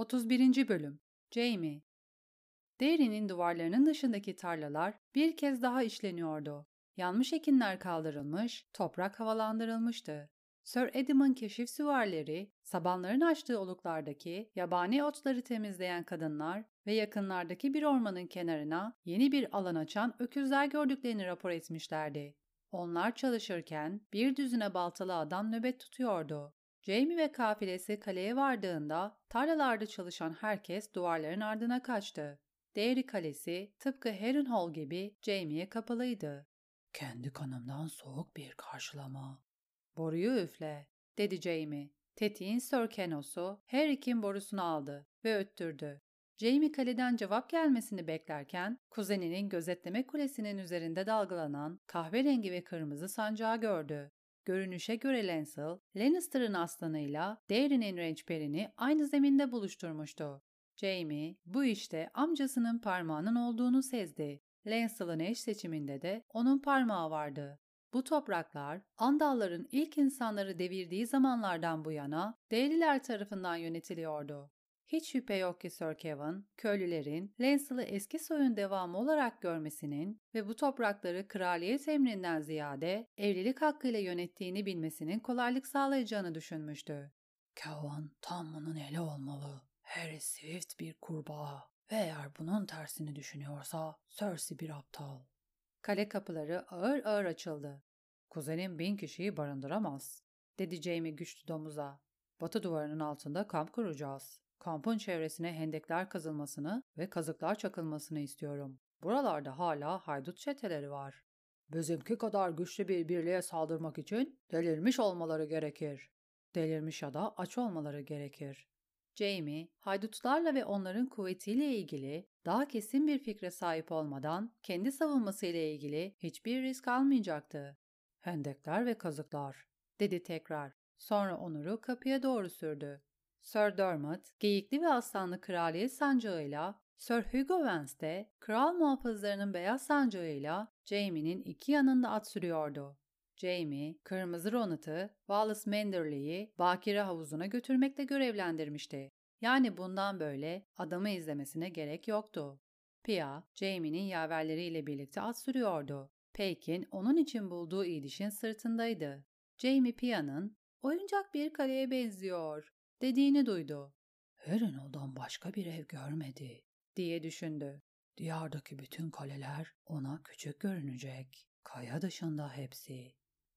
31. Bölüm Jamie Derry'nin duvarlarının dışındaki tarlalar bir kez daha işleniyordu. Yanmış ekinler kaldırılmış, toprak havalandırılmıştı. Sir Edmund keşif süvarileri, sabanların açtığı oluklardaki yabani otları temizleyen kadınlar ve yakınlardaki bir ormanın kenarına yeni bir alan açan öküzler gördüklerini rapor etmişlerdi. Onlar çalışırken bir düzine baltalı adam nöbet tutuyordu. Jamie ve kafilesi kaleye vardığında tarlalarda çalışan herkes duvarların ardına kaçtı. Derry Kalesi tıpkı Harrenhal gibi Jamie'ye kapalıydı. Kendi kanımdan soğuk bir karşılama. Boruyu üfle, dedi Jamie. Tetiğin Sir Kenos'u Harry'kin borusunu aldı ve öttürdü. Jamie kaleden cevap gelmesini beklerken kuzeninin gözetleme kulesinin üzerinde dalgalanan kahverengi ve kırmızı sancağı gördü. Görünüşe göre Lancel, Lannister'ın aslanıyla Daenerys'in rençperini aynı zeminde buluşturmuştu. Jaime bu işte amcasının parmağının olduğunu sezdi. Lancel'ın eş seçiminde de onun parmağı vardı. Bu topraklar, Andalların ilk insanları devirdiği zamanlardan bu yana Değerliler tarafından yönetiliyordu. Hiç şüphe yok ki Sir Kevin, köylülerin Lancel'ı eski soyun devamı olarak görmesinin ve bu toprakları kraliyet emrinden ziyade evlilik hakkıyla yönettiğini bilmesinin kolaylık sağlayacağını düşünmüştü. Kevin tam bunun eli olmalı. Harry Swift bir kurbağa ve eğer bunun tersini düşünüyorsa Cersei bir aptal. Kale kapıları ağır ağır açıldı. Kuzenim bin kişiyi barındıramaz, dedi Jamie güçlü domuza. Batı duvarının altında kamp kuracağız. Kampın çevresine hendekler kazılmasını ve kazıklar çakılmasını istiyorum. Buralarda hala haydut çeteleri var. Bizimki kadar güçlü bir birliğe saldırmak için delirmiş olmaları gerekir. Delirmiş ya da aç olmaları gerekir. Jamie, haydutlarla ve onların kuvvetiyle ilgili daha kesin bir fikre sahip olmadan kendi savunmasıyla ilgili hiçbir risk almayacaktı. Hendekler ve kazıklar, dedi tekrar. Sonra Onur'u kapıya doğru sürdü. Sir Dermot, geyikli ve aslanlı kraliyet sancağıyla, Sir Hugo Vance de kral muhafızlarının beyaz sancağıyla Jaime'nin iki yanında at sürüyordu. Jaime, kırmızı Ronat'ı Wallace Manderley'i bakire havuzuna götürmekle görevlendirmişti. Yani bundan böyle adamı izlemesine gerek yoktu. Pia, Jaime'nin yaverleriyle birlikte at sürüyordu. Peykin onun için bulduğu idişin sırtındaydı. Jaime Pia'nın oyuncak bir kaleye benziyor dediğini duydu. Harrenhal'dan başka bir ev görmedi diye düşündü. Diyardaki bütün kaleler ona küçük görünecek. Kaya dışında hepsi.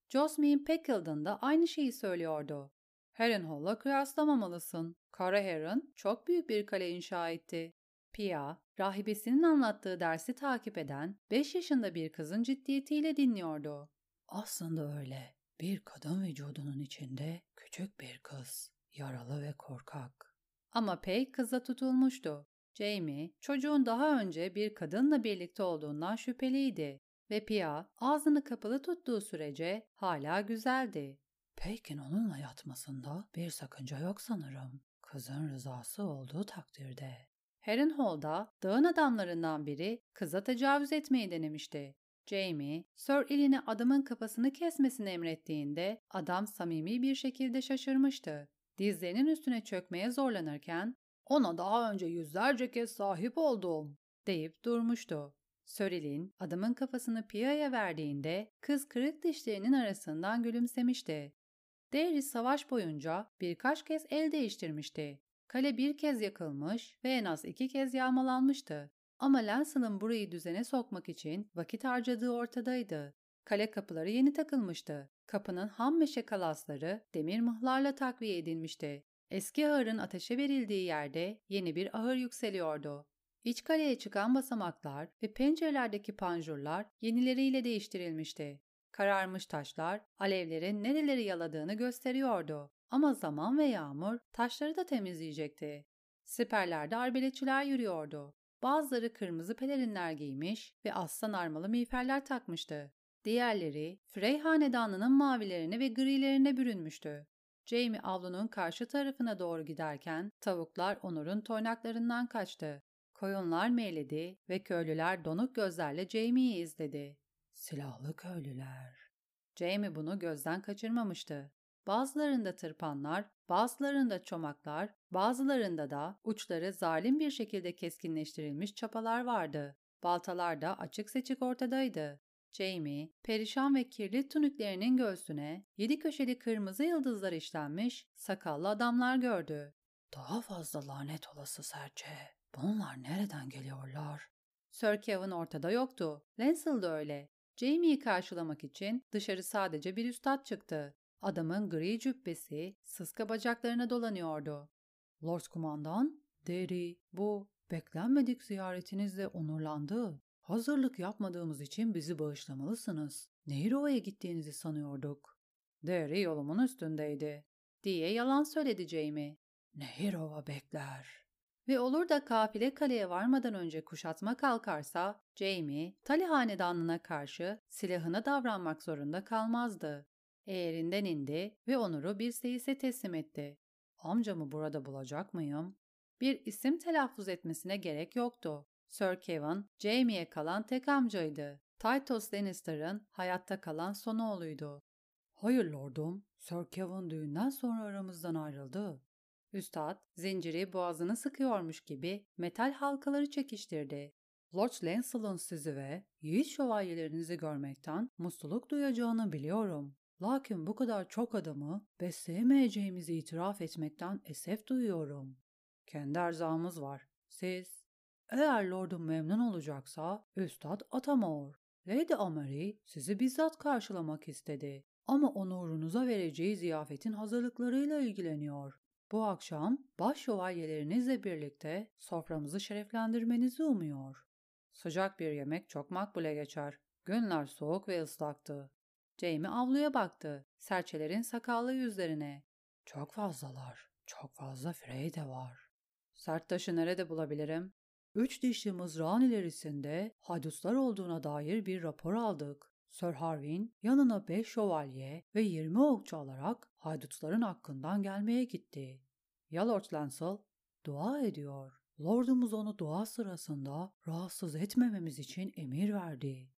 Josmin Peckildon da aynı şeyi söylüyordu. Harrenhal'la kıyaslamamalısın. Kara Heron çok büyük bir kale inşa etti. Pia, rahibesinin anlattığı dersi takip eden 5 yaşında bir kızın ciddiyetiyle dinliyordu. Aslında öyle. Bir kadın vücudunun içinde küçük bir kız. Yaralı ve korkak. Ama Peg kıza tutulmuştu. Jamie, çocuğun daha önce bir kadınla birlikte olduğundan şüpheliydi ve Pia ağzını kapalı tuttuğu sürece hala güzeldi. Peg'in onunla yatmasında bir sakınca yok sanırım. Kızın rızası olduğu takdirde. Harrenhal'da dağın adamlarından biri kıza tecavüz etmeyi denemişti. Jamie, Sir Elin'e adamın kafasını kesmesini emrettiğinde adam samimi bir şekilde şaşırmıştı dizlerinin üstüne çökmeye zorlanırken ona daha önce yüzlerce kez sahip oldum deyip durmuştu. Söril'in adamın kafasını Pia'ya verdiğinde kız kırık dişlerinin arasından gülümsemişti. Derry savaş boyunca birkaç kez el değiştirmişti. Kale bir kez yakılmış ve en az iki kez yağmalanmıştı. Ama Lancel'ın burayı düzene sokmak için vakit harcadığı ortadaydı. Kale kapıları yeni takılmıştı. Kapının ham meşe kalasları demir mıhlarla takviye edilmişti. Eski ahırın ateşe verildiği yerde yeni bir ahır yükseliyordu. İç kaleye çıkan basamaklar ve pencerelerdeki panjurlar yenileriyle değiştirilmişti. Kararmış taşlar alevlerin nereleri yaladığını gösteriyordu. Ama zaman ve yağmur taşları da temizleyecekti. Siperlerde arbeletçiler yürüyordu. Bazıları kırmızı pelerinler giymiş ve aslan armalı miğferler takmıştı. Diğerleri Frey hanedanının mavilerine ve grilerine bürünmüştü. Jamie avlunun karşı tarafına doğru giderken tavuklar Onur'un toynaklarından kaçtı. Koyunlar meyledi ve köylüler donuk gözlerle Jamie'yi izledi. Silahlı köylüler. Jamie bunu gözden kaçırmamıştı. bazılarında tırpanlar, bazılarında çomaklar, bazılarında da uçları zalim bir şekilde keskinleştirilmiş çapalar vardı. Baltalar da açık seçik ortadaydı. Jamie, perişan ve kirli tuniklerinin göğsüne yedi köşeli kırmızı yıldızlar işlenmiş sakallı adamlar gördü. Daha fazla lanet olası serçe. Bunlar nereden geliyorlar? Sir Kevin ortada yoktu. Lancel de öyle. Jamie'yi karşılamak için dışarı sadece bir üstad çıktı. Adamın gri cübbesi sıska bacaklarına dolanıyordu. Lord Kumandan, Derry, bu beklenmedik ziyaretinizle onurlandı. Hazırlık yapmadığımız için bizi bağışlamalısınız. Nehrova'ya gittiğinizi sanıyorduk. Derry yolumun üstündeydi, diye yalan söyledi. Nehirova bekler. Ve olur da kafile kaleye varmadan önce kuşatma kalkarsa, Jamie, Tali hanedanlığına karşı silahına davranmak zorunda kalmazdı. Eğerinden indi ve Onur'u bir seyise teslim etti. Amcamı burada bulacak mıyım? Bir isim telaffuz etmesine gerek yoktu. Sir Kevin, Jamie'ye kalan tek amcaydı. Titus Lannister'ın hayatta kalan son oğluydu. Hayır lordum, Sir Kevin düğünden sonra aramızdan ayrıldı. Üstad, zinciri boğazını sıkıyormuş gibi metal halkaları çekiştirdi. Lord Lancelot'un sizi ve yiğit şövalyelerinizi görmekten mutluluk duyacağını biliyorum. Lakin bu kadar çok adamı besleyemeyeceğimizi itiraf etmekten esef duyuyorum. Kendi erzağımız var. Siz? Eğer lordum memnun olacaksa Üstad Atamor. Lady Amari sizi bizzat karşılamak istedi. Ama onurunuza vereceği ziyafetin hazırlıklarıyla ilgileniyor. Bu akşam baş şövalyelerinizle birlikte soframızı şereflendirmenizi umuyor. Sıcak bir yemek çok makbule geçer. Günler soğuk ve ıslaktı. Jamie avluya baktı. Serçelerin sakallı yüzlerine. Çok fazlalar. Çok fazla Frey de var. Sert taşı nerede bulabilirim? Üç dişli mızrağın ilerisinde haydutlar olduğuna dair bir rapor aldık. Sir Harwin yanına beş şövalye ve yirmi okçu alarak haydutların hakkından gelmeye gitti. Ya Lord Lancel? Dua ediyor. Lordumuz onu dua sırasında rahatsız etmememiz için emir verdi.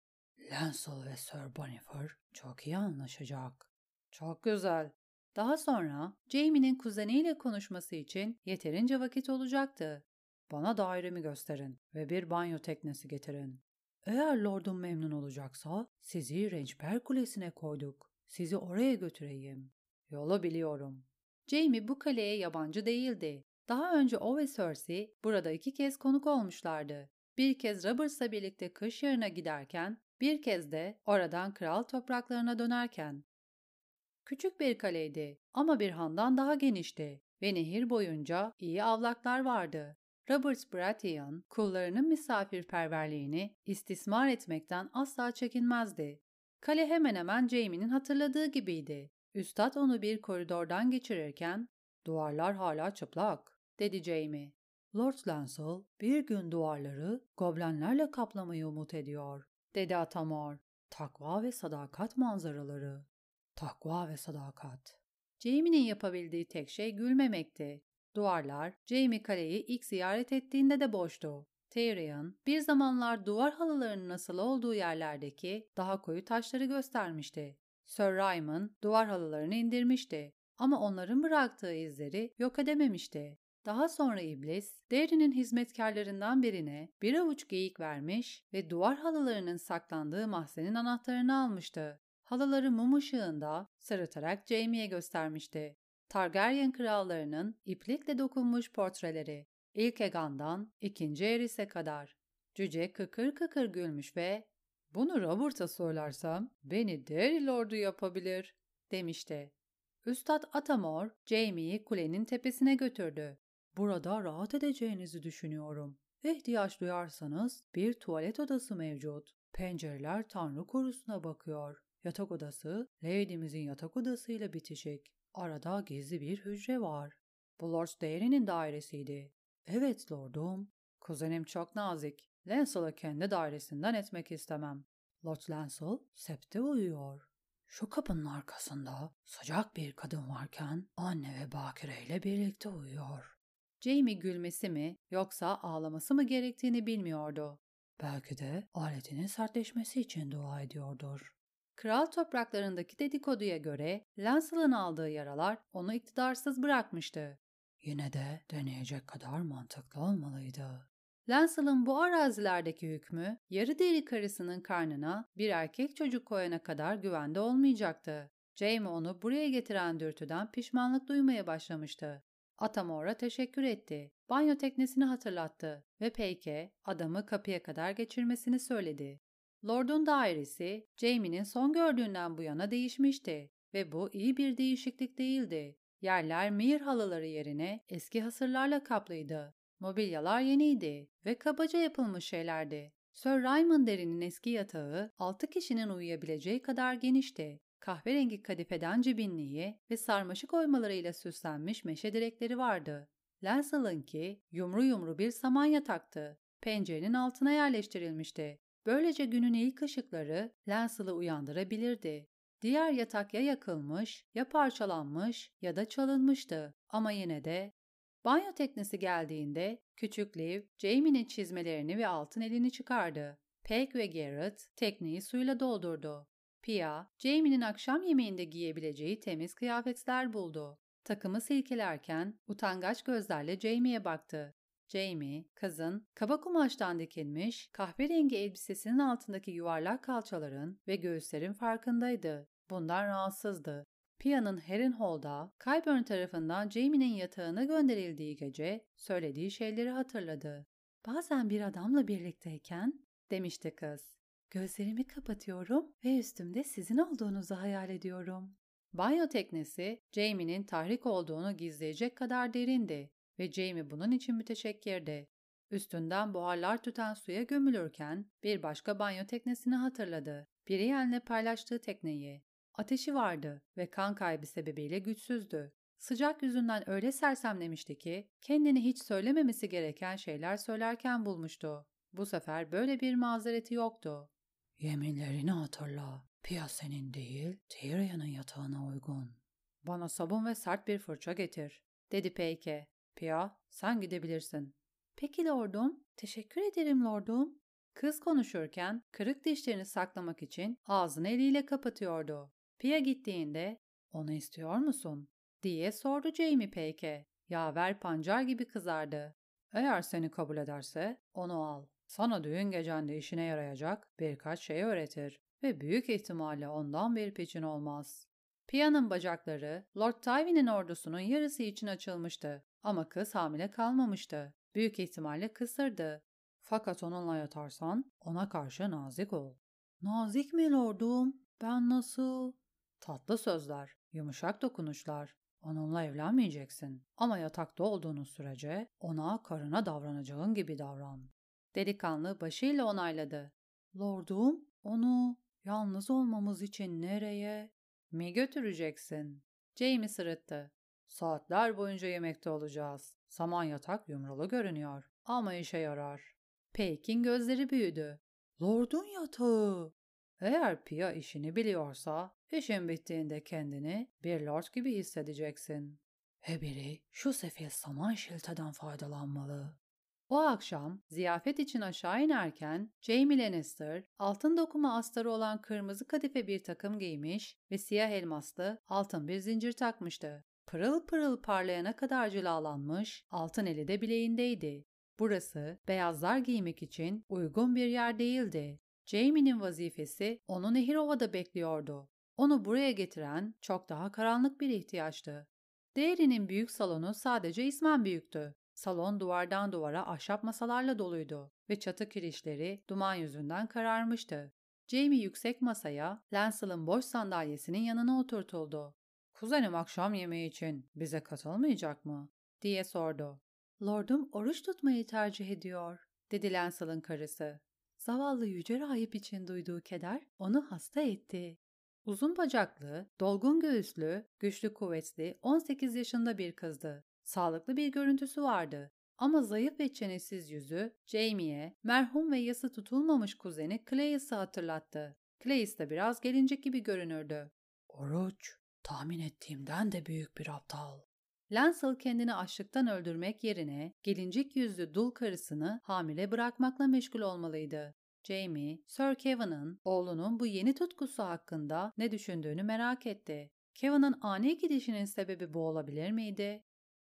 Lancel ve Sir Bonifer çok iyi anlaşacak. Çok güzel. Daha sonra Jamie'nin kuzeniyle konuşması için yeterince vakit olacaktı. Bana dairemi gösterin ve bir banyo teknesi getirin. Eğer lordum memnun olacaksa sizi Rençper Kulesi'ne koyduk. Sizi oraya götüreyim. Yolu biliyorum. Jamie bu kaleye yabancı değildi. Daha önce o ve Cersei burada iki kez konuk olmuşlardı. Bir kez Roberts'la birlikte kış yarına giderken, bir kez de oradan kral topraklarına dönerken. Küçük bir kaleydi ama bir handan daha genişti ve nehir boyunca iyi avlaklar vardı. Robert Baratheon, kullarının misafirperverliğini istismar etmekten asla çekinmezdi. Kale hemen hemen Jaime'nin hatırladığı gibiydi. Üstad onu bir koridordan geçirirken, ''Duvarlar hala çıplak.'' dedi Jaime. Lord Lancel bir gün duvarları goblenlerle kaplamayı umut ediyor, dedi Atamor. Takva ve sadakat manzaraları. Takva ve sadakat. Jaime'nin yapabildiği tek şey gülmemekti. Duvarlar, Jamie kaleyi ilk ziyaret ettiğinde de boştu. Tyrion, bir zamanlar duvar halılarının nasıl olduğu yerlerdeki daha koyu taşları göstermişti. Sir Ryman duvar halılarını indirmişti ama onların bıraktığı izleri yok edememişti. Daha sonra iblis, Derry'nin hizmetkarlarından birine bir avuç geyik vermiş ve duvar halılarının saklandığı mahzenin anahtarını almıştı. Halıları mum ışığında sırıtarak Jaime'ye göstermişti. Targaryen krallarının iplikle dokunmuş portreleri. İlk Egan'dan ikinci Eris'e kadar. Cüce kıkır kıkır gülmüş ve ''Bunu Robert'a söylersem beni Derry Lord'u yapabilir.'' demişti. Üstad Atamor, Jaime'yi kulenin tepesine götürdü. Burada rahat edeceğinizi düşünüyorum. İhtiyaç duyarsanız bir tuvalet odası mevcut. Pencereler Tanrı korusuna bakıyor. Yatak odası, Lady'mizin yatak odasıyla bitişik. Arada gizli bir hücre var. Bu Lord Dairy'nin dairesiydi. Evet lordum. Kuzenim çok nazik. Lancel'ı kendi dairesinden etmek istemem. Lord Lancel septe uyuyor. Şu kapının arkasında sıcak bir kadın varken anne ve Bakire ile birlikte uyuyor. Jamie gülmesi mi yoksa ağlaması mı gerektiğini bilmiyordu. Belki de aletinin sertleşmesi için dua ediyordur. Kral topraklarındaki dedikoduya göre Lancel'ın aldığı yaralar onu iktidarsız bırakmıştı. Yine de deneyecek kadar mantıklı olmalıydı. Lancel'ın bu arazilerdeki hükmü yarı deri karısının karnına bir erkek çocuk koyana kadar güvende olmayacaktı. Jaime onu buraya getiren dürtüden pişmanlık duymaya başlamıştı. Atamora teşekkür etti. Banyo teknesini hatırlattı ve Peyke adamı kapıya kadar geçirmesini söyledi. Lord'un dairesi Jamie'nin son gördüğünden bu yana değişmişti ve bu iyi bir değişiklik değildi. Yerler mihir halıları yerine eski hasırlarla kaplıydı. Mobilyalar yeniydi ve kabaca yapılmış şeylerdi. Sir Raymond Derry'nin eski yatağı 6 kişinin uyuyabileceği kadar genişti. Kahverengi kadifeden cibinliği ve sarmaşık oymalarıyla süslenmiş meşe direkleri vardı. Lancel'ınki yumru yumru bir saman yataktı. Pencerenin altına yerleştirilmişti. Böylece günün ilk ışıkları Lancel'ı uyandırabilirdi. Diğer yatak ya yakılmış, ya parçalanmış ya da çalınmıştı ama yine de Banyo teknesi geldiğinde küçük Liv, Jamie'nin çizmelerini ve altın elini çıkardı. Peg ve Garrett tekneyi suyla doldurdu. Pia, Jamie'nin akşam yemeğinde giyebileceği temiz kıyafetler buldu. Takımı silkelerken utangaç gözlerle Jamie'ye baktı. Jamie, kızın kaba kumaştan dikilmiş kahverengi elbisesinin altındaki yuvarlak kalçaların ve göğüslerin farkındaydı. Bundan rahatsızdı. Pia'nın Harrenhal'da Kyburn tarafından Jamie'nin yatağına gönderildiği gece söylediği şeyleri hatırladı. Bazen bir adamla birlikteyken, demişti kız, gözlerimi kapatıyorum ve üstümde sizin olduğunuzu hayal ediyorum. Banyo teknesi Jamie'nin tahrik olduğunu gizleyecek kadar derindi ve Jamie bunun için müteşekkirdi. Üstünden buharlar tüten suya gömülürken bir başka banyo teknesini hatırladı. Brienne'le paylaştığı tekneyi. Ateşi vardı ve kan kaybı sebebiyle güçsüzdü. Sıcak yüzünden öyle sersemlemişti ki kendini hiç söylememesi gereken şeyler söylerken bulmuştu. Bu sefer böyle bir mazereti yoktu. Yeminlerini hatırla. Pia senin değil, Tyrion'un yatağına uygun. Bana sabun ve sert bir fırça getir, dedi Peyke. Pia, sen gidebilirsin. Peki lordum, teşekkür ederim lordum. Kız konuşurken kırık dişlerini saklamak için ağzını eliyle kapatıyordu. Pia gittiğinde onu istiyor musun? diye sordu Jamie Peyke. Yaver pancar gibi kızardı. Eğer seni kabul ederse onu al. Sana düğün gecende işine yarayacak birkaç şey öğretir ve büyük ihtimalle ondan bir piçin olmaz. Pia'nın bacakları Lord Tywin'in ordusunun yarısı için açılmıştı ama kız hamile kalmamıştı. Büyük ihtimalle kısırdı. Fakat onunla yatarsan ona karşı nazik ol. Nazik mi lordum? Ben nasıl? Tatlı sözler, yumuşak dokunuşlar. Onunla evlenmeyeceksin ama yatakta olduğunuz sürece ona karına davranacağın gibi davran. Delikanlı başıyla onayladı. Lordum, onu yalnız olmamız için nereye mi götüreceksin? Jamie sırıttı. Saatler boyunca yemekte olacağız. Saman yatak yumrulu görünüyor ama işe yarar. Peyk'in gözleri büyüdü. Lord'un yatağı. Eğer Pia işini biliyorsa, işin bittiğinde kendini bir lord gibi hissedeceksin. Ve biri şu sefil saman şilteden faydalanmalı. O akşam ziyafet için aşağı inerken Jamie Lannister altın dokuma astarı olan kırmızı kadife bir takım giymiş ve siyah elmaslı altın bir zincir takmıştı. Pırıl pırıl parlayana kadar cilalanmış, altın eli de bileğindeydi. Burası beyazlar giymek için uygun bir yer değildi. Jamie'nin vazifesi onu Nehirova'da bekliyordu. Onu buraya getiren çok daha karanlık bir ihtiyaçtı. Değerinin büyük salonu sadece ismen büyüktü. Salon duvardan duvara ahşap masalarla doluydu ve çatı kirişleri duman yüzünden kararmıştı. Jamie yüksek masaya Lancel'ın boş sandalyesinin yanına oturtuldu. ''Kuzenim akşam yemeği için bize katılmayacak mı?'' diye sordu. ''Lordum oruç tutmayı tercih ediyor.'' dedi Lancel'ın karısı. Zavallı yüce rahip için duyduğu keder onu hasta etti. Uzun bacaklı, dolgun göğüslü, güçlü kuvvetli 18 yaşında bir kızdı. Sağlıklı bir görüntüsü vardı. Ama zayıf ve çenesiz yüzü Jamie'ye merhum ve yası tutulmamış kuzeni Cleis'i hatırlattı. Cleis de biraz gelincik gibi görünürdü. Oruç, tahmin ettiğimden de büyük bir aptal. Lancel kendini açlıktan öldürmek yerine gelincik yüzlü dul karısını hamile bırakmakla meşgul olmalıydı. Jamie, Sir Kevin'ın oğlunun bu yeni tutkusu hakkında ne düşündüğünü merak etti. Kevin'ın ani gidişinin sebebi bu olabilir miydi?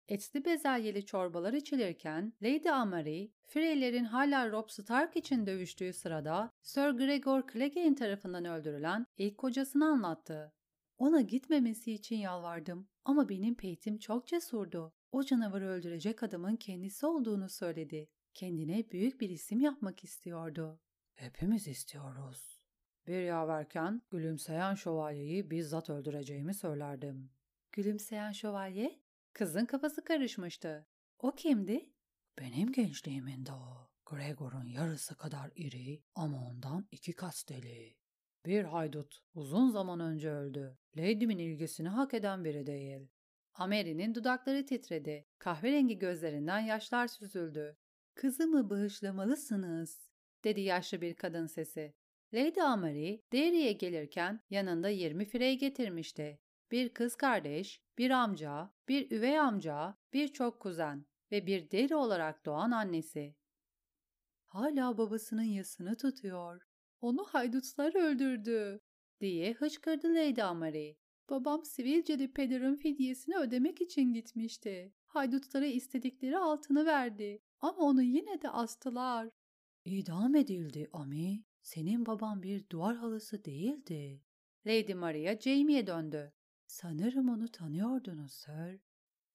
Etli bezelyeli çorbalar içilirken Lady Amary, Frey'lerin hala Robb Stark için dövüştüğü sırada Sir Gregor Clegane tarafından öldürülen ilk kocasını anlattı. Ona gitmemesi için yalvardım ama benim peytim çok cesurdu. O canavarı öldürecek adamın kendisi olduğunu söyledi. Kendine büyük bir isim yapmak istiyordu. Hepimiz istiyoruz. Bir yaverken gülümseyen şövalyeyi bizzat öldüreceğimi söylerdim. Gülümseyen şövalye? Kızın kafası karışmıştı. O kimdi? Benim gençliğimin de o. Gregor'un yarısı kadar iri ama ondan iki kat deli. Bir haydut uzun zaman önce öldü. Lady'min ilgisini hak eden biri değil. Amery'nin dudakları titredi. Kahverengi gözlerinden yaşlar süzüldü. Kızımı bağışlamalısınız, dedi yaşlı bir kadın sesi. Lady Amary, Derry'e gelirken yanında 20 firey getirmişti. Bir kız kardeş, bir amca, bir üvey amca, birçok kuzen ve bir deri olarak doğan annesi. Hala babasının yasını tutuyor. Onu haydutlar öldürdü, diye hıçkırdı Lady Amary. Babam Sivilceli pederin fidyesini ödemek için gitmişti. Haydutlara istedikleri altını verdi ama onu yine de astılar. İdam edildi Ami. Senin baban bir duvar halısı değildi. Lady Maria Jamie'ye döndü. Sanırım onu tanıyordunuz Sir.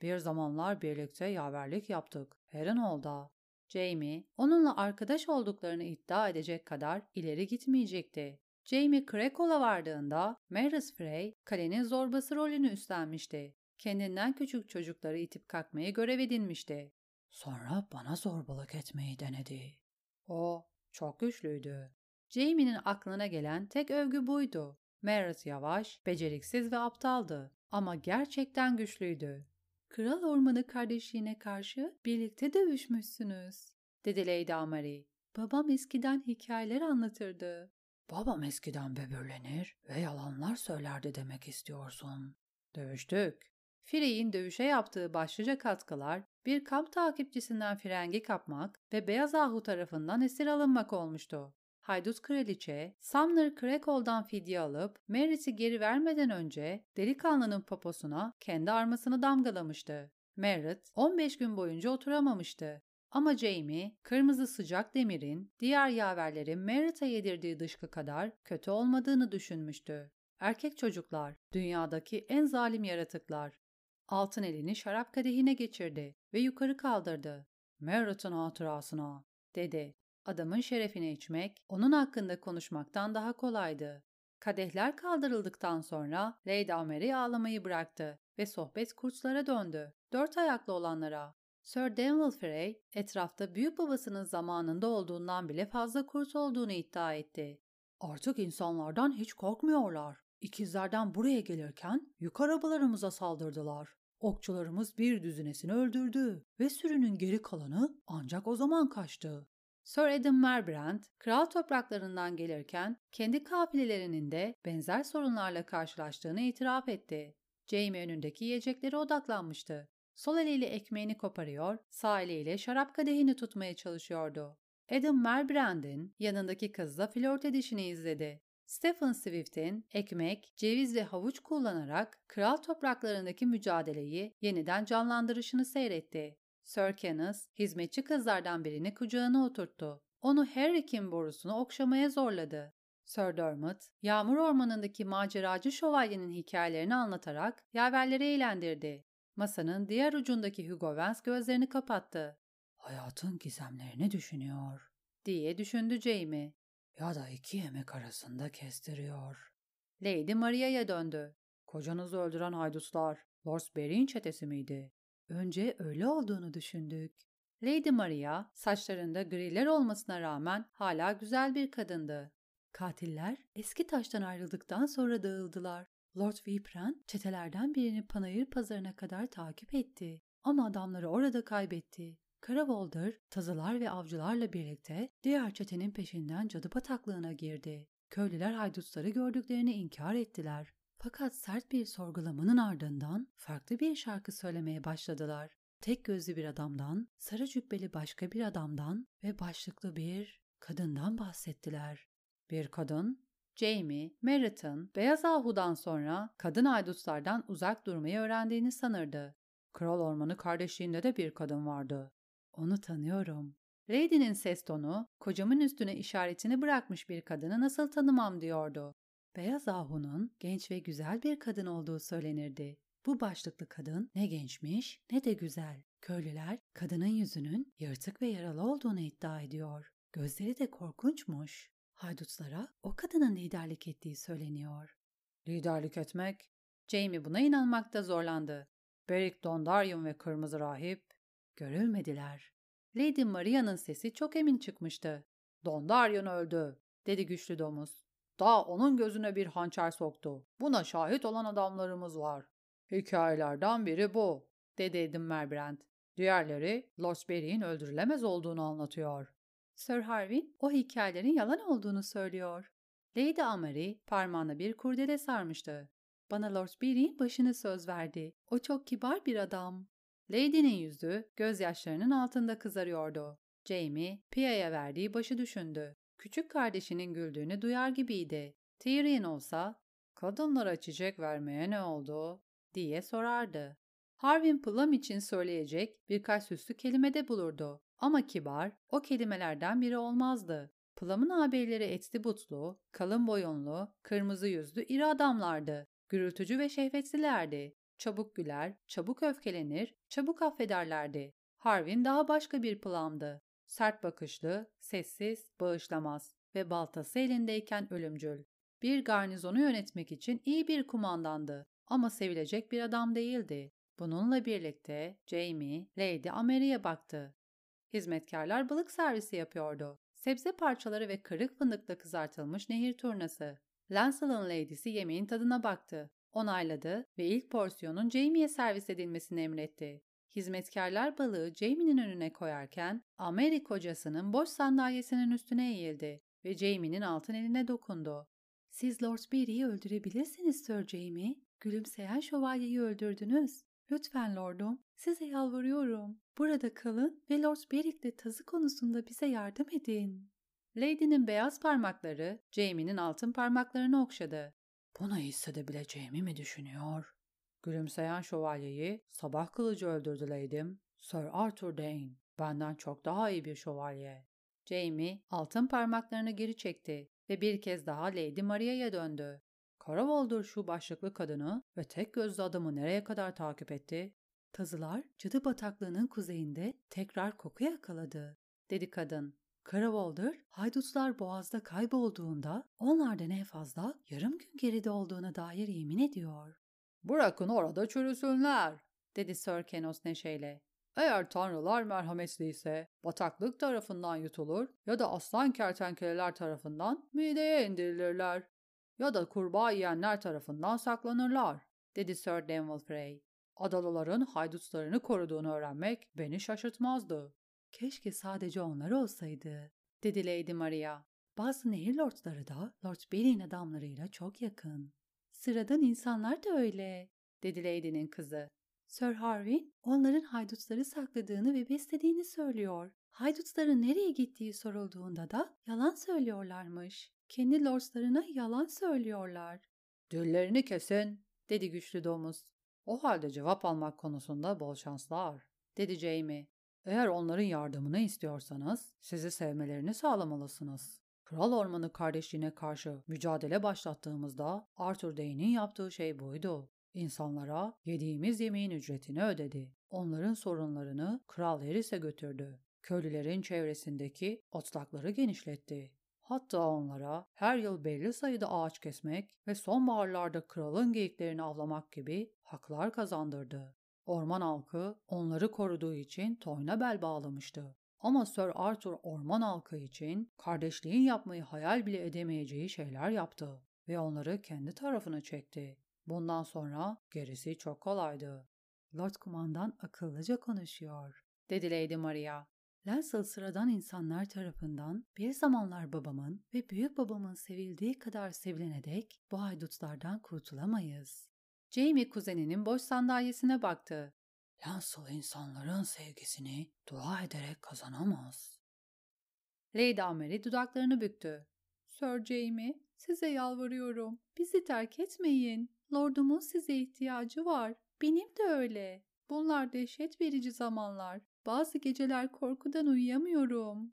Bir zamanlar birlikte yaverlik yaptık. Harrenhal'da. Jamie, onunla arkadaş olduklarını iddia edecek kadar ileri gitmeyecekti. Jamie Krakol'a vardığında Maris Frey, kalenin zorbası rolünü üstlenmişti. Kendinden küçük çocukları itip kalkmayı görev edinmişti. Sonra bana zorbalık etmeyi denedi. O çok güçlüydü. Jamie'nin aklına gelen tek övgü buydu. Maris yavaş, beceriksiz ve aptaldı ama gerçekten güçlüydü. Kral Ormanı kardeşliğine karşı birlikte dövüşmüşsünüz, dedi Lady Amary. Babam eskiden hikayeler anlatırdı. Babam eskiden böbürlenir ve yalanlar söylerdi demek istiyorsun. Dövüştük. Frey'in dövüşe yaptığı başlıca katkılar bir kamp takipçisinden frengi kapmak ve Beyaz Ahu tarafından esir alınmak olmuştu. Haydut kraliçe, Sumner Crackle'dan fidye alıp Mary'si geri vermeden önce delikanlının poposuna kendi armasını damgalamıştı. Merritt 15 gün boyunca oturamamıştı. Ama Jamie, kırmızı sıcak demirin diğer yaverlerin Merritt'e yedirdiği dışkı kadar kötü olmadığını düşünmüştü. Erkek çocuklar, dünyadaki en zalim yaratıklar. Altın elini şarap kadehine geçirdi ve yukarı kaldırdı. Merritt'ın hatırasına, dedi. Adamın şerefine içmek, onun hakkında konuşmaktan daha kolaydı. Kadehler kaldırıldıktan sonra Lady Amary ağlamayı bıraktı ve sohbet kurtlara döndü. Dört ayaklı olanlara. Sir Daniel Frey, etrafta büyük babasının zamanında olduğundan bile fazla kurt olduğunu iddia etti. Artık insanlardan hiç korkmuyorlar. İkizlerden buraya gelirken yük arabalarımıza saldırdılar. Okçularımız bir düzinesini öldürdü ve sürünün geri kalanı ancak o zaman kaçtı. Sir Adam Merbrand, kral topraklarından gelirken kendi kafilelerinin de benzer sorunlarla karşılaştığını itiraf etti. Jamie önündeki yiyeceklere odaklanmıştı. Sol eliyle ekmeğini koparıyor, sağ eliyle şarap kadehini tutmaya çalışıyordu. Adam Merbrand'in yanındaki kızla flört edişini izledi. Stephen Swift'in ekmek, ceviz ve havuç kullanarak kral topraklarındaki mücadeleyi yeniden canlandırışını seyretti. Sir Kenneth, hizmetçi kızlardan birini kucağına oturttu. Onu Harry'kin borusunu okşamaya zorladı. Sir Dermot, yağmur ormanındaki maceracı şövalyenin hikayelerini anlatarak yaverleri eğlendirdi. Masanın diğer ucundaki Hugo Vance gözlerini kapattı. Hayatın gizemlerini düşünüyor, diye düşündü Jamie. Ya da iki yemek arasında kestiriyor. Lady Maria'ya döndü. Kocanızı öldüren haydutlar, Lord Berry'in çetesi miydi? Önce öyle olduğunu düşündük. Lady Maria, saçlarında griler olmasına rağmen hala güzel bir kadındı. Katiller eski taştan ayrıldıktan sonra dağıldılar. Lord Vipran çetelerden birini Panayır pazarına kadar takip etti. Ama adamları orada kaybetti. Karavolder, tazılar ve avcılarla birlikte diğer çetenin peşinden cadı bataklığına girdi. Köylüler haydutları gördüklerini inkar ettiler. Fakat sert bir sorgulamanın ardından farklı bir şarkı söylemeye başladılar. Tek gözlü bir adamdan, sarı cübbeli başka bir adamdan ve başlıklı bir kadından bahsettiler. Bir kadın? Jamie, Merritt'ın Beyaz Ahu'dan sonra kadın aydutlardan uzak durmayı öğrendiğini sanırdı. Kral Ormanı kardeşliğinde de bir kadın vardı. Onu tanıyorum. Lady'nin ses tonu, kocamın üstüne işaretini bırakmış bir kadını nasıl tanımam diyordu. Beyaz Ahu'nun genç ve güzel bir kadın olduğu söylenirdi. Bu başlıklı kadın ne gençmiş ne de güzel. Köylüler kadının yüzünün yırtık ve yaralı olduğunu iddia ediyor. Gözleri de korkunçmuş. Haydutlara o kadının liderlik ettiği söyleniyor. Liderlik etmek? Jamie buna inanmakta zorlandı. Beric Dondarrion ve Kırmızı Rahip görülmediler. Lady Maria'nın sesi çok emin çıkmıştı. Dondarrion öldü, dedi güçlü domuz. Daha onun gözüne bir hançer soktu. Buna şahit olan adamlarımız var. Hikayelerden biri bu, dedi Edim Merbrand. Diğerleri Losberry'in öldürülemez olduğunu anlatıyor. Sir Harvey o hikayelerin yalan olduğunu söylüyor. Lady Amary parmağına bir kurdele sarmıştı. Bana Lord Berry'in başını söz verdi. O çok kibar bir adam. Lady'nin yüzü gözyaşlarının altında kızarıyordu. Jamie, Pia'ya verdiği başı düşündü. Küçük kardeşinin güldüğünü duyar gibiydi. Tyrion olsa, kadınlara çiçek vermeye ne oldu? diye sorardı. Harvin Plum için söyleyecek birkaç süslü kelimede bulurdu. Ama kibar o kelimelerden biri olmazdı. Plum'un ağabeyleri etli butlu, kalın boyunlu, kırmızı yüzlü iri adamlardı. Gürültücü ve şehvetlilerdi. Çabuk güler, çabuk öfkelenir, çabuk affederlerdi. Harvin daha başka bir Plum'dı. Sert bakışlı, sessiz, bağışlamaz ve baltası elindeyken ölümcül. Bir garnizonu yönetmek için iyi bir kumandandı ama sevilecek bir adam değildi. Bununla birlikte Jamie, Lady Amery'e baktı. Hizmetkarlar balık servisi yapıyordu. Sebze parçaları ve kırık fındıkla kızartılmış nehir turnası. Lancel'ın lady'si yemeğin tadına baktı. Onayladı ve ilk porsiyonun Jamie'ye servis edilmesini emretti. Hizmetkarlar balığı Jamie'nin önüne koyarken Ameri kocasının boş sandalyesinin üstüne eğildi ve Jamie'nin altın eline dokundu. ''Siz Lord Barry'i öldürebilirsiniz Sir Jamie. Gülümseyen şövalyeyi öldürdünüz. Lütfen lordum, size yalvarıyorum. Burada kalın ve Lord Beric'le tazı konusunda bize yardım edin. Lady'nin beyaz parmakları Jamie'nin altın parmaklarını okşadı. Bunu hissedebileceğimi mi düşünüyor? Gülümseyen şövalyeyi sabah kılıcı öldürdü Lady'm. Sir Arthur Dane. Benden çok daha iyi bir şövalye. Jamie altın parmaklarını geri çekti ve bir kez daha Lady Maria'ya döndü. Karavoldur şu başlıklı kadını ve tek gözlü adamı nereye kadar takip etti? Tazılar cadı bataklığının kuzeyinde tekrar koku yakaladı, dedi kadın. Karavoldur, haydutlar boğazda kaybolduğunda onlardan en fazla yarım gün geride olduğuna dair yemin ediyor. Bırakın orada çürüsünler, dedi Sir Kenos neşeyle. Eğer tanrılar merhametliyse bataklık tarafından yutulur ya da aslan kertenkeleler tarafından mideye indirilirler ya da kurbağa yiyenler tarafından saklanırlar, dedi Sir Denville Frey. Adalıların haydutlarını koruduğunu öğrenmek beni şaşırtmazdı. Keşke sadece onlar olsaydı, dedi Lady Maria. Bazı nehir lordları da Lord Bellin adamlarıyla çok yakın. Sıradan insanlar da öyle, dedi Lady'nin kızı. Sir Harvey onların haydutları sakladığını ve beslediğini söylüyor. Haydutların nereye gittiği sorulduğunda da yalan söylüyorlarmış. Kendi lordslarına yalan söylüyorlar. Düllerini kesin, dedi güçlü domuz. O halde cevap almak konusunda bol şanslar, dedi Jamie. Eğer onların yardımını istiyorsanız sizi sevmelerini sağlamalısınız. Kral Ormanı kardeşliğine karşı mücadele başlattığımızda Arthur Day'nin yaptığı şey buydu. İnsanlara yediğimiz yemeğin ücretini ödedi. Onların sorunlarını Kral Harris'e götürdü. Köylülerin çevresindeki otlakları genişletti. Hatta onlara her yıl belli sayıda ağaç kesmek ve sonbaharlarda kralın geyiklerini avlamak gibi haklar kazandırdı. Orman halkı onları koruduğu için toyna bel bağlamıştı. Ama Sir Arthur orman halkı için kardeşliğin yapmayı hayal bile edemeyeceği şeyler yaptı ve onları kendi tarafına çekti. Bundan sonra gerisi çok kolaydı. Lord Kumandan akıllıca konuşuyor, dedi Lady Maria. Lancel sıradan insanlar tarafından bir zamanlar babamın ve büyük babamın sevildiği kadar sevilene dek bu haydutlardan kurtulamayız. Jamie kuzeninin boş sandalyesine baktı. Lancel insanların sevgisini dua ederek kazanamaz. Lady Amery dudaklarını büktü. Sir Jamie, size yalvarıyorum. Bizi terk etmeyin. Lordumun size ihtiyacı var. Benim de öyle. Bunlar dehşet verici zamanlar. Bazı geceler korkudan uyuyamıyorum.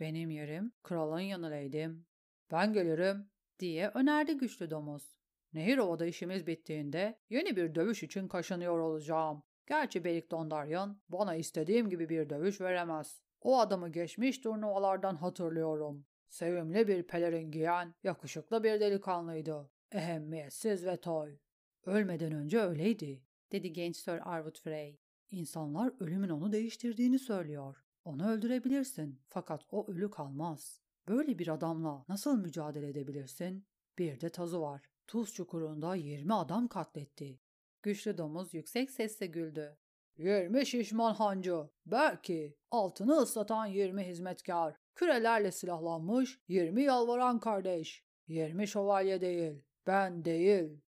Benim yerim kralın yanındaydım. Ben gelirim diye önerdi güçlü domuz. Nehir ovada işimiz bittiğinde yeni bir dövüş için kaşınıyor olacağım. Gerçi Berik Dondaryan bana istediğim gibi bir dövüş veremez. O adamı geçmiş turnuvalardan hatırlıyorum. Sevimli bir pelerin giyen, yakışıklı bir delikanlıydı. Ehemmiyetsiz ve toy. Ölmeden önce öyleydi, dedi genç Sir Arwood Frey. İnsanlar ölümün onu değiştirdiğini söylüyor. Onu öldürebilirsin fakat o ölü kalmaz. Böyle bir adamla nasıl mücadele edebilirsin? Bir de tazı var. Tuz çukurunda 20 adam katletti. Güçlü domuz yüksek sesle güldü. 20 şişman hancı, belki altını ıslatan 20 hizmetkar, kürelerle silahlanmış 20 yalvaran kardeş, 20 şövalye değil, ben değil.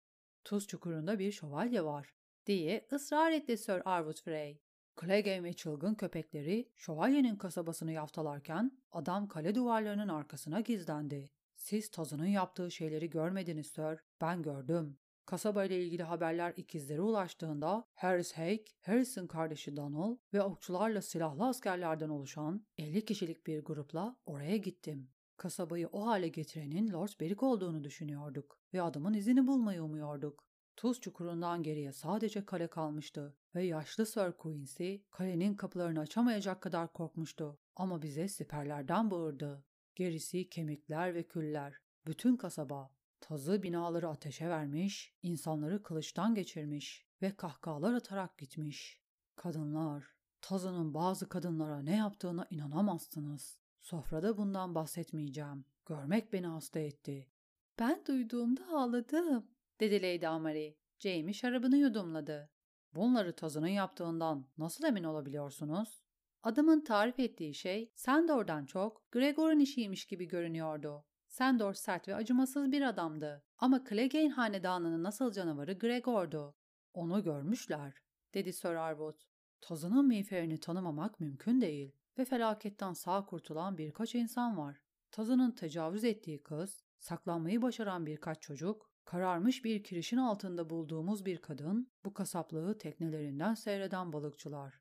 Tuz çukurunda bir şövalye var, diye ısrar etti Sir Arwood Frey. Clegane ve çılgın köpekleri şövalyenin kasabasını yaftalarken adam kale duvarlarının arkasına gizlendi. Siz tazının yaptığı şeyleri görmediniz Sir, ben gördüm. Kasaba ile ilgili haberler ikizlere ulaştığında Harris Hake, Harris'in kardeşi Donald ve okçularla silahlı askerlerden oluşan 50 kişilik bir grupla oraya gittim. Kasabayı o hale getirenin Lord Beric olduğunu düşünüyorduk ve adamın izini bulmayı umuyorduk. Tuz çukurundan geriye sadece kale kalmıştı ve yaşlı Sir Quincy kalenin kapılarını açamayacak kadar korkmuştu. Ama bize siperlerden bağırdı. Gerisi kemikler ve küller. Bütün kasaba Tazı binaları ateşe vermiş, insanları kılıçtan geçirmiş ve kahkahalar atarak gitmiş. Kadınlar, Tazı'nın bazı kadınlara ne yaptığına inanamazsınız. Sofrada bundan bahsetmeyeceğim. Görmek beni hasta etti. Ben duyduğumda ağladım, dedi Lady Amari. Jamie şarabını yudumladı. Bunları Tazı'nın yaptığından nasıl emin olabiliyorsunuz? Adamın tarif ettiği şey Sandor'dan çok Gregor'un işiymiş gibi görünüyordu. Sandor sert ve acımasız bir adamdı ama Clegane hanedanının nasıl canavarı Gregor'du. Onu görmüşler, dedi Sir Arwood. Tazının miğferini tanımamak mümkün değil ve felaketten sağ kurtulan birkaç insan var. Tazının tecavüz ettiği kız, saklanmayı başaran birkaç çocuk, kararmış bir kirişin altında bulduğumuz bir kadın, bu kasaplığı teknelerinden seyreden balıkçılar.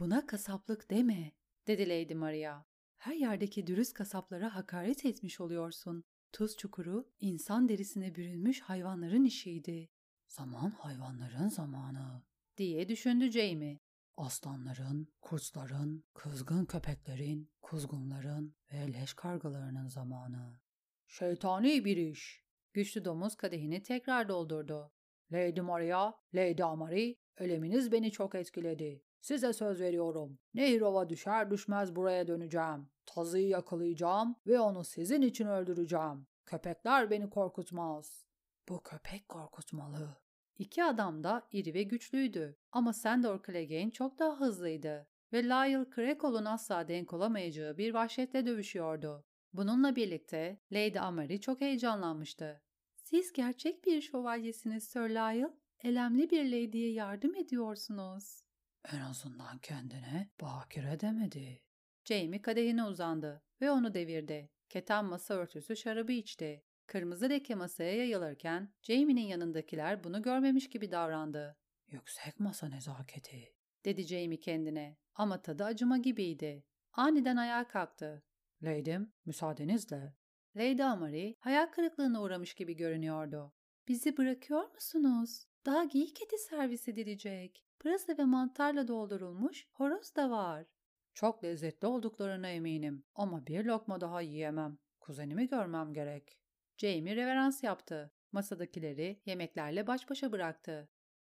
Buna kasaplık deme, dedi Lady Maria. Her yerdeki dürüst kasaplara hakaret etmiş oluyorsun. Tuz çukuru insan derisine bürünmüş hayvanların işiydi. Zaman hayvanların zamanı diye düşündü Jamie. Aslanların, kurtların, kızgın köpeklerin, kuzgunların ve leş kargalarının zamanı. Şeytani bir iş. Güçlü domuz kadehini tekrar doldurdu. Lady Maria, Lady Amari, eleminiz beni çok etkiledi. Size söz veriyorum. Nehirova düşer düşmez buraya döneceğim. Tazıyı yakalayacağım ve onu sizin için öldüreceğim. Köpekler beni korkutmaz. Bu köpek korkutmalı. İki adam da iri ve güçlüydü ama Sandor Clegane çok daha hızlıydı ve Lyle Krakol'un asla denk olamayacağı bir vahşetle dövüşüyordu. Bununla birlikte Lady Amari çok heyecanlanmıştı. Siz gerçek bir şövalyesiniz Sir Lyle. Elemli bir lady'ye yardım ediyorsunuz. En azından kendine bakire demedi. Jamie kadehine uzandı ve onu devirdi. Keten masa örtüsü şarabı içti. Kırmızı leke masaya yayılırken Jamie'nin yanındakiler bunu görmemiş gibi davrandı. Yüksek masa nezaketi, dedi Jamie kendine ama tadı acıma gibiydi. Aniden ayağa kalktı. Lady'm, müsaadenizle. Lady Amari hayal kırıklığına uğramış gibi görünüyordu. Bizi bırakıyor musunuz? Daha geyik eti servis edilecek. Pırasa ve mantarla doldurulmuş horoz da var. Çok lezzetli olduklarına eminim ama bir lokma daha yiyemem. Kuzenimi görmem gerek. Jamie reverans yaptı. Masadakileri yemeklerle baş başa bıraktı.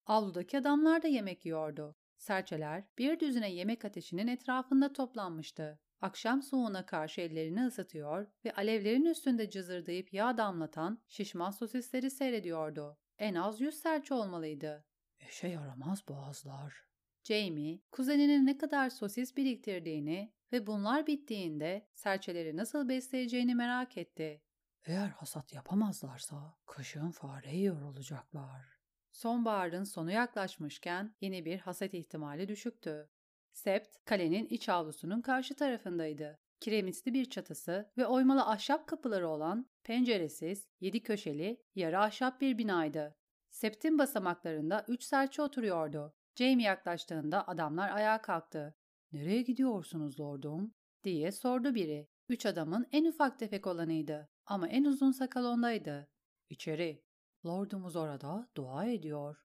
Avludaki adamlar da yemek yiyordu. Serçeler bir düzine yemek ateşinin etrafında toplanmıştı. Akşam soğuğuna karşı ellerini ısıtıyor ve alevlerin üstünde cızırdayıp yağ damlatan şişman sosisleri seyrediyordu. En az yüz serçe olmalıydı. İşe yaramaz boğazlar. Jamie, kuzeninin ne kadar sosis biriktirdiğini ve bunlar bittiğinde serçeleri nasıl besleyeceğini merak etti. Eğer hasat yapamazlarsa kışın fare yiyor olacaklar. Sonbaharın sonu yaklaşmışken yeni bir hasat ihtimali düşüktü. Sept, kalenin iç avlusunun karşı tarafındaydı. Kiremitli bir çatısı ve oymalı ahşap kapıları olan penceresiz, yedi köşeli, yarı ahşap bir binaydı. Septin basamaklarında üç serçe oturuyordu. Jamie yaklaştığında adamlar ayağa kalktı. ''Nereye gidiyorsunuz lordum?'' diye sordu biri. Üç adamın en ufak tefek olanıydı ama en uzun sakal ondaydı. ''İçeri. Lordumuz orada dua ediyor.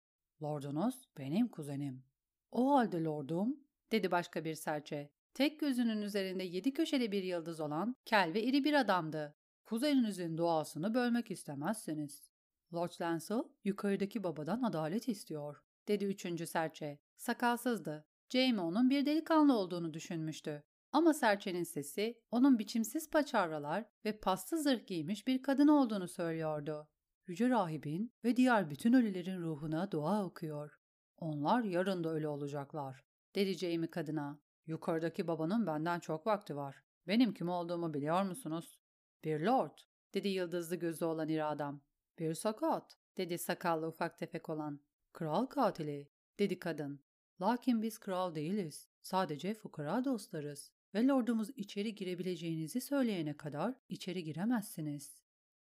Lordunuz benim kuzenim.'' ''O halde lordum'' dedi başka bir serçe. Tek gözünün üzerinde yedi köşeli bir yıldız olan kel ve iri bir adamdı. Kuzeninizin duasını bölmek istemezsiniz. Lord Lancel yukarıdaki babadan adalet istiyor, dedi üçüncü serçe. Sakalsızdı. Jamie onun bir delikanlı olduğunu düşünmüştü. Ama serçenin sesi onun biçimsiz paçavralar ve paslı zırh giymiş bir kadın olduğunu söylüyordu. Yüce rahibin ve diğer bütün ölülerin ruhuna dua okuyor. Onlar yarın da ölü olacaklar, dedi Jamie kadına. Yukarıdaki babanın benden çok vakti var. Benim kim olduğumu biliyor musunuz? Bir lord, dedi yıldızlı gözü olan iri adam. Bir sakat, dedi sakallı ufak tefek olan. Kral katili, dedi kadın. Lakin biz kral değiliz. Sadece fukara dostlarız. Ve lordumuz içeri girebileceğinizi söyleyene kadar içeri giremezsiniz.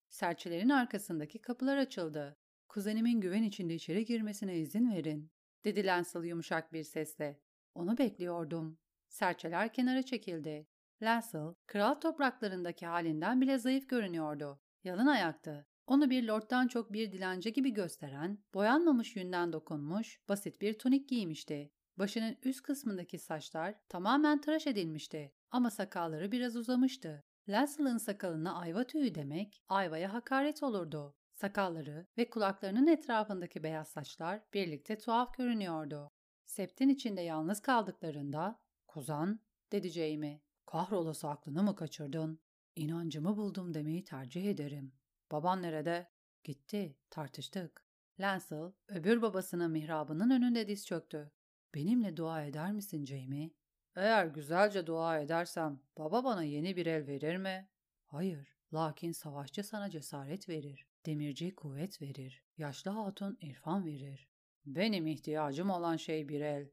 Serçelerin arkasındaki kapılar açıldı. Kuzenimin güven içinde içeri girmesine izin verin, dedi Lancel yumuşak bir sesle. Onu bekliyordum. Serçeler kenara çekildi. Lancel, kral topraklarındaki halinden bile zayıf görünüyordu. Yalın ayaktı. Onu bir lorddan çok bir dilenci gibi gösteren, boyanmamış yünden dokunmuş, basit bir tunik giymişti. Başının üst kısmındaki saçlar tamamen tıraş edilmişti ama sakalları biraz uzamıştı. Lancel'ın sakalına ayva tüyü demek, ayvaya hakaret olurdu. Sakalları ve kulaklarının etrafındaki beyaz saçlar birlikte tuhaf görünüyordu. Septin içinde yalnız kaldıklarında, ''Kuzan'' dedi Jamie. ''Kahrolası aklını mı kaçırdın? İnancımı buldum demeyi tercih ederim. Baban nerede? Gitti. Tartıştık. Lancel, öbür babasının mihrabının önünde diz çöktü. Benimle dua eder misin Jamie? Eğer güzelce dua edersem baba bana yeni bir el verir mi? Hayır. Lakin savaşçı sana cesaret verir. Demirci kuvvet verir. Yaşlı hatun irfan verir. Benim ihtiyacım olan şey bir el.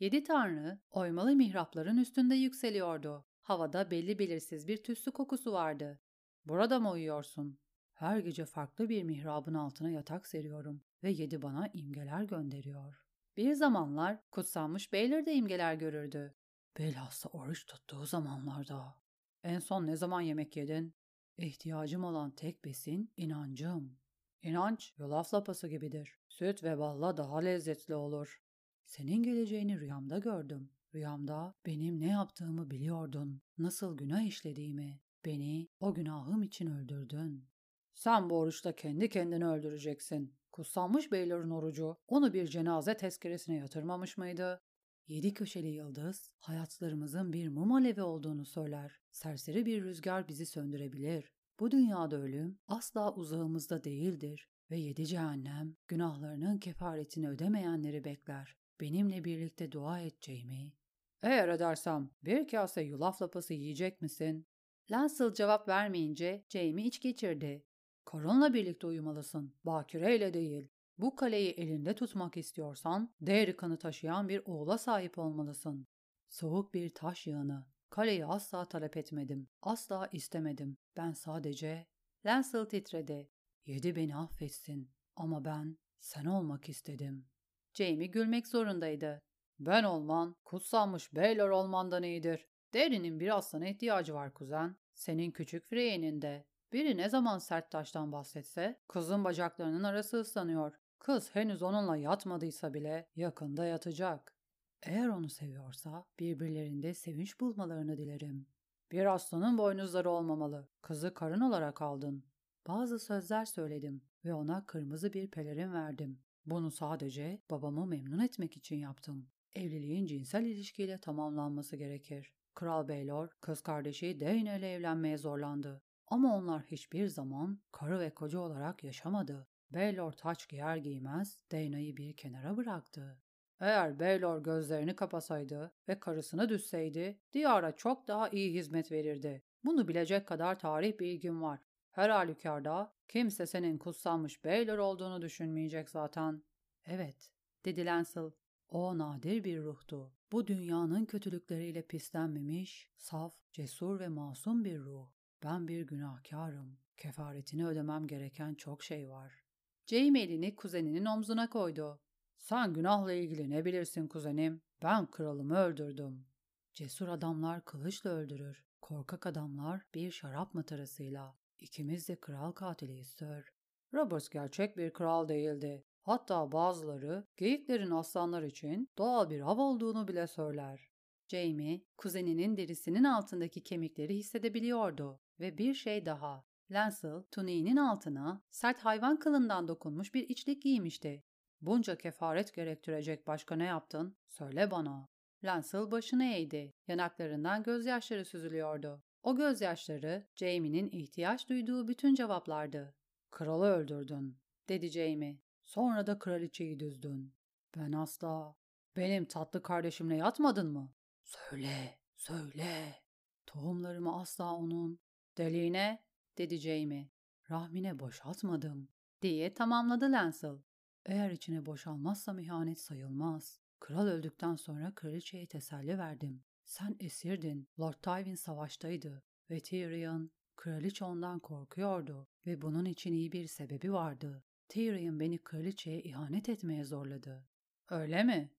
Yedi tanrı oymalı mihrapların üstünde yükseliyordu. Havada belli belirsiz bir tüslü kokusu vardı. Burada mı uyuyorsun? Her gece farklı bir mihrabın altına yatak seriyorum ve yedi bana imgeler gönderiyor. Bir zamanlar kutsanmış beyler de imgeler görürdü. Belhassa oruç tuttuğu zamanlarda. En son ne zaman yemek yedin? İhtiyacım olan tek besin inancım. İnanç yulaf lapası gibidir. Süt ve balla daha lezzetli olur. Senin geleceğini rüyamda gördüm. Rüyamda benim ne yaptığımı biliyordun. Nasıl günah işlediğimi. Beni o günahım için öldürdün. Sen bu oruçta kendi kendini öldüreceksin. Kutsanmış beylerin orucu onu bir cenaze tezkeresine yatırmamış mıydı? Yedi köşeli yıldız, hayatlarımızın bir mum alevi olduğunu söyler. Serseri bir rüzgar bizi söndürebilir. Bu dünyada ölüm asla uzağımızda değildir ve yedi cehennem günahlarının kefaretini ödemeyenleri bekler. Benimle birlikte dua Jamie. Eğer edersem bir kase yulaf lapası yiyecek misin? Lancel cevap vermeyince Jamie iç geçirdi. Karınla birlikte uyumalısın, bakireyle değil. Bu kaleyi elinde tutmak istiyorsan, değeri kanı taşıyan bir oğula sahip olmalısın. Soğuk bir taş yığını. Kaleyi asla talep etmedim. Asla istemedim. Ben sadece... Lancel titredi. Yedi beni affetsin. Ama ben sen olmak istedim. Jamie gülmek zorundaydı. Ben olman, kutsanmış beyler olmandan iyidir. Derinin bir aslana ihtiyacı var kuzen. Senin küçük Frey'nin de. Biri ne zaman sert taştan bahsetse kızın bacaklarının arası ıslanıyor. Kız henüz onunla yatmadıysa bile yakında yatacak. Eğer onu seviyorsa birbirlerinde sevinç bulmalarını dilerim. Bir aslanın boynuzları olmamalı. Kızı karın olarak aldın. Bazı sözler söyledim ve ona kırmızı bir pelerin verdim. Bunu sadece babamı memnun etmek için yaptım. Evliliğin cinsel ilişkiyle tamamlanması gerekir. Kral Baylor, kız kardeşi Dayne ile evlenmeye zorlandı. Ama onlar hiçbir zaman karı ve koca olarak yaşamadı. Baylor taç giyer giymez Dayna'yı bir kenara bıraktı. Eğer Baylor gözlerini kapasaydı ve karısını düşseydi, Diyar'a çok daha iyi hizmet verirdi. Bunu bilecek kadar tarih bilgim var. Her halükarda kimse senin kutsanmış Baylor olduğunu düşünmeyecek zaten. Evet, dedi Lancel. O nadir bir ruhtu. Bu dünyanın kötülükleriyle pislenmemiş, saf, cesur ve masum bir ruh. Ben bir günahkarım. Kefaretini ödemem gereken çok şey var. Jamie elini kuzeninin omzuna koydu. Sen günahla ilgili ne bilirsin kuzenim? Ben kralımı öldürdüm. Cesur adamlar kılıçla öldürür. Korkak adamlar bir şarap matarasıyla. İkimiz de kral katiliyiz Sir. Roberts gerçek bir kral değildi. Hatta bazıları geyiklerin aslanlar için doğal bir av olduğunu bile söyler. Jamie, kuzeninin derisinin altındaki kemikleri hissedebiliyordu ve bir şey daha. Lancel, tuniğinin altına sert hayvan kılından dokunmuş bir içlik giymişti. Bunca kefaret gerektirecek başka ne yaptın? Söyle bana. Lancel başını eğdi. Yanaklarından gözyaşları süzülüyordu. O gözyaşları Jamie'nin ihtiyaç duyduğu bütün cevaplardı. Kralı öldürdün, dedi Jamie. Sonra da kraliçeyi düzdün. Ben asla. Benim tatlı kardeşimle yatmadın mı? Söyle, söyle. Tohumlarımı asla onun deliğine, dedi Jamie. Rahmine boşaltmadım, diye tamamladı Lancel. Eğer içine boşalmazsam ihanet sayılmaz. Kral öldükten sonra kraliçeye teselli verdim. Sen esirdin, Lord Tywin savaştaydı ve Tyrion, kraliçe ondan korkuyordu ve bunun için iyi bir sebebi vardı. Tyrion beni kraliçeye ihanet etmeye zorladı. Öyle mi?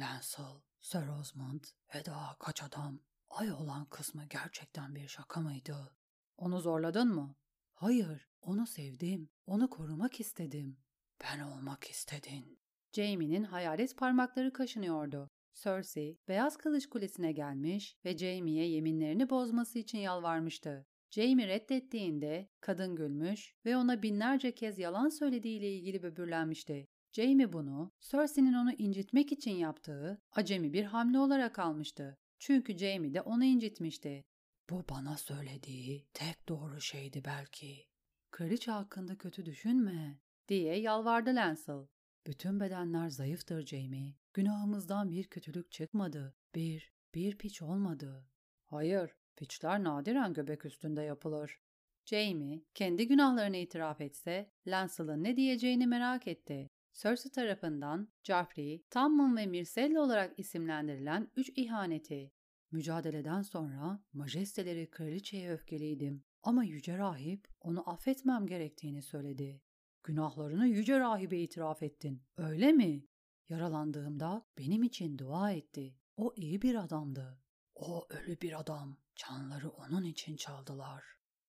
Lancel, Sir Osmond ve daha kaç adam. Ay olan kısmı gerçekten bir şaka mıydı? Onu zorladın mı? Hayır, onu sevdim. Onu korumak istedim. Ben olmak istedin. Jaime'nin hayalet parmakları kaşınıyordu. Cersei, Beyaz Kılıç Kulesi'ne gelmiş ve Jaime'ye yeminlerini bozması için yalvarmıştı. Jaime reddettiğinde kadın gülmüş ve ona binlerce kez yalan söylediğiyle ilgili böbürlenmişti. Jaime bunu Cersei'nin onu incitmek için yaptığı acemi bir hamle olarak almıştı. Çünkü Jaime de onu incitmişti. Bu bana söylediği tek doğru şeydi belki. Kraliçe hakkında kötü düşünme, diye yalvardı Lancel. Bütün bedenler zayıftır Jamie. Günahımızdan bir kötülük çıkmadı. Bir, bir piç olmadı. Hayır, piçler nadiren göbek üstünde yapılır. Jamie, kendi günahlarını itiraf etse, Lancel'ın ne diyeceğini merak etti. Cersei tarafından Joffrey, Tammun ve Myrcella olarak isimlendirilen üç ihaneti. Mücadeleden sonra majesteleri kraliçeye öfkeliydim ama yüce rahip onu affetmem gerektiğini söyledi. Günahlarını yüce rahibe itiraf ettin. Öyle mi? Yaralandığımda benim için dua etti. O iyi bir adamdı. O ölü bir adam. Canları onun için çaldılar.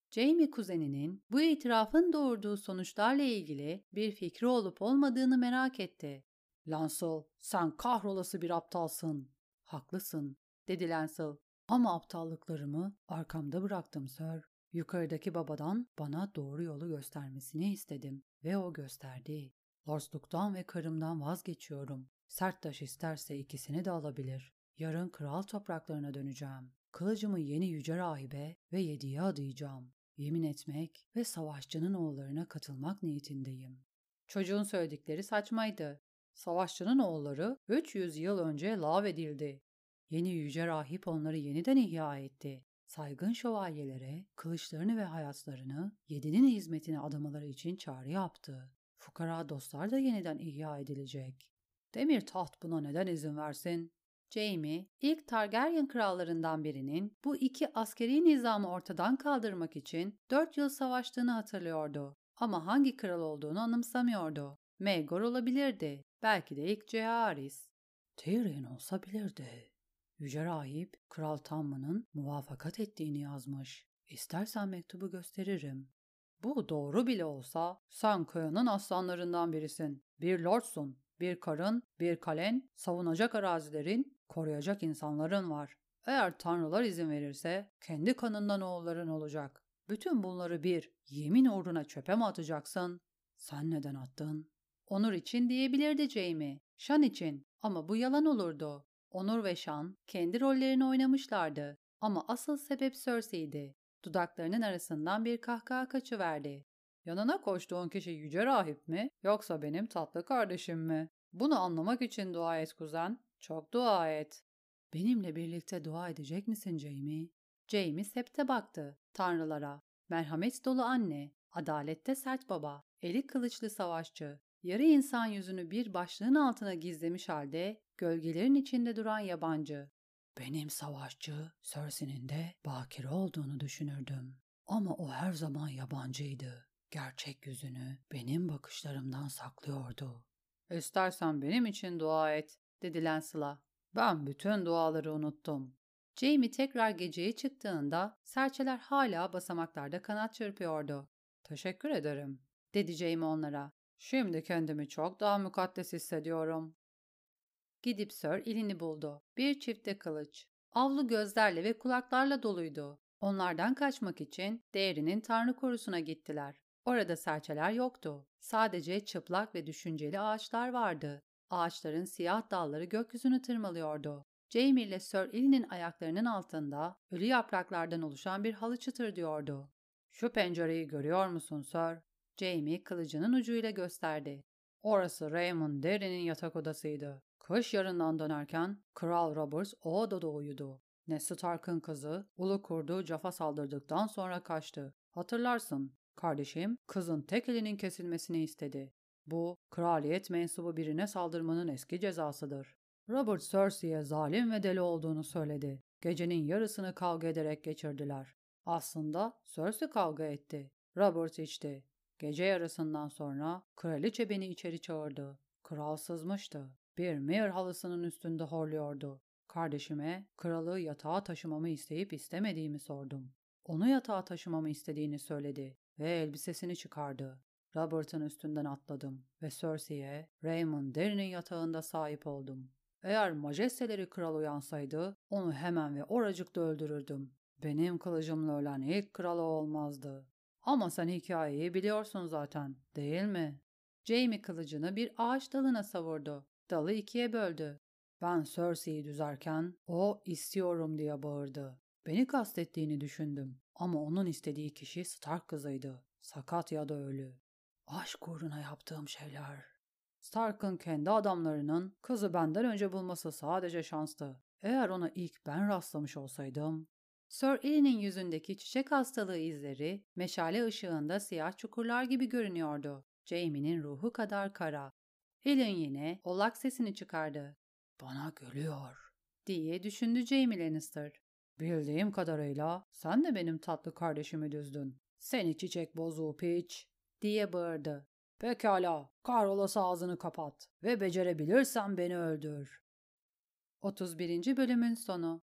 Jamie kuzeninin bu itirafın doğurduğu sonuçlarla ilgili bir fikri olup olmadığını merak etti. Lancel, sen kahrolası bir aptalsın. Haklısın, dedi Lancel. Ama aptallıklarımı arkamda bıraktım Sir. Yukarıdaki babadan bana doğru yolu göstermesini istedim ve o gösterdi. Lordsluktan ve karımdan vazgeçiyorum. Sert taş isterse ikisini de alabilir. Yarın kral topraklarına döneceğim. Kılıcımı yeni yüce rahibe ve yediye adayacağım. Yemin etmek ve savaşçının oğullarına katılmak niyetindeyim. Çocuğun söyledikleri saçmaydı. Savaşçının oğulları 300 yıl önce lav edildi. Yeni yüce rahip onları yeniden ihya etti saygın şövalyelere kılıçlarını ve hayatlarını yedinin hizmetine adamaları için çağrı yaptı. Fukara dostlar da yeniden ihya edilecek. Demir taht buna neden izin versin? Jaime, ilk Targaryen krallarından birinin bu iki askeri nizamı ortadan kaldırmak için dört yıl savaştığını hatırlıyordu. Ama hangi kral olduğunu anımsamıyordu. Maegor olabilirdi. Belki de ilk Jaehaerys. Tyrion olsa bilirdi. Yüce Rahip, Kral Tamman'ın muvafakat ettiğini yazmış. İstersen mektubu gösteririm. Bu doğru bile olsa sen kayanın aslanlarından birisin. Bir lordsun, bir karın, bir kalen, savunacak arazilerin, koruyacak insanların var. Eğer tanrılar izin verirse kendi kanından oğulların olacak. Bütün bunları bir yemin uğruna çöpe mi atacaksın? Sen neden attın? Onur için diyebilirdi Jamie. Şan için ama bu yalan olurdu. Onur ve Şan kendi rollerini oynamışlardı ama asıl sebep Cersei'ydi. Dudaklarının arasından bir kahkaha kaçıverdi. Yanına koştuğun kişi yüce rahip mi yoksa benim tatlı kardeşim mi? Bunu anlamak için dua et kuzen. Çok dua et. Benimle birlikte dua edecek misin Jamie? Jamie septe baktı. Tanrılara. Merhamet dolu anne. Adalette sert baba. Eli kılıçlı savaşçı. Yarı insan yüzünü bir başlığın altına gizlemiş halde gölgelerin içinde duran yabancı. Benim savaşçı Cersei'nin de bakire olduğunu düşünürdüm. Ama o her zaman yabancıydı. Gerçek yüzünü benim bakışlarımdan saklıyordu. İstersen benim için dua et, dedi Lancelot. Ben bütün duaları unuttum. Jamie tekrar geceye çıktığında serçeler hala basamaklarda kanat çırpıyordu. Teşekkür ederim, dedi Jamie onlara. Şimdi kendimi çok daha mukaddes hissediyorum. Gidip Sir elini buldu. Bir çifte kılıç. Avlu gözlerle ve kulaklarla doluydu. Onlardan kaçmak için değerinin tanrı korusuna gittiler. Orada serçeler yoktu. Sadece çıplak ve düşünceli ağaçlar vardı. Ağaçların siyah dalları gökyüzünü tırmalıyordu. Jamie ile Sir Ellie'nin ayaklarının altında ölü yapraklardan oluşan bir halı çıtırdıyordu. ''Şu pencereyi görüyor musun Sir?'' Jamie kılıcının ucuyla gösterdi. Orası Raymond Derry'nin yatak odasıydı. Kış yarından dönerken Kral Roberts o odada uyudu. Ned Stark'ın kızı ulu kurdu Jaffa saldırdıktan sonra kaçtı. Hatırlarsın, kardeşim kızın tek elinin kesilmesini istedi. Bu, kraliyet mensubu birine saldırmanın eski cezasıdır. Robert Cersei'ye zalim ve deli olduğunu söyledi. Gecenin yarısını kavga ederek geçirdiler. Aslında Cersei kavga etti. Robert içti. Gece yarısından sonra kraliçe beni içeri çağırdı. Kral sızmıştı. Bir meyir halısının üstünde horluyordu. Kardeşime kralı yatağa taşımamı isteyip istemediğimi sordum. Onu yatağa taşımamı istediğini söyledi ve elbisesini çıkardı. Robert'ın üstünden atladım ve Cersei'ye Raymond Derry'nin yatağında sahip oldum. Eğer majesteleri kral uyansaydı onu hemen ve oracıkta öldürürdüm. Benim kılıcımla ölen ilk kralı olmazdı. Ama sen hikayeyi biliyorsun zaten, değil mi? Jamie kılıcını bir ağaç dalına savurdu. Dalı ikiye böldü. Ben Cersei'yi düzerken o istiyorum diye bağırdı. Beni kastettiğini düşündüm ama onun istediği kişi Stark kızıydı. Sakat ya da ölü. Aşk uğruna yaptığım şeyler. Stark'ın kendi adamlarının kızı benden önce bulması sadece şanstı. Eğer ona ilk ben rastlamış olsaydım... Sir Ellie'nin yüzündeki çiçek hastalığı izleri meşale ışığında siyah çukurlar gibi görünüyordu. Jaime'nin ruhu kadar kara. Ellen yine olak sesini çıkardı. Bana gülüyor diye düşündü Jaime Lannister. Bildiğim kadarıyla sen de benim tatlı kardeşimi düzdün. Seni çiçek bozuğu piç diye bağırdı. Pekala, kahrolası ağzını kapat ve becerebilirsen beni öldür. 31. bölümün sonu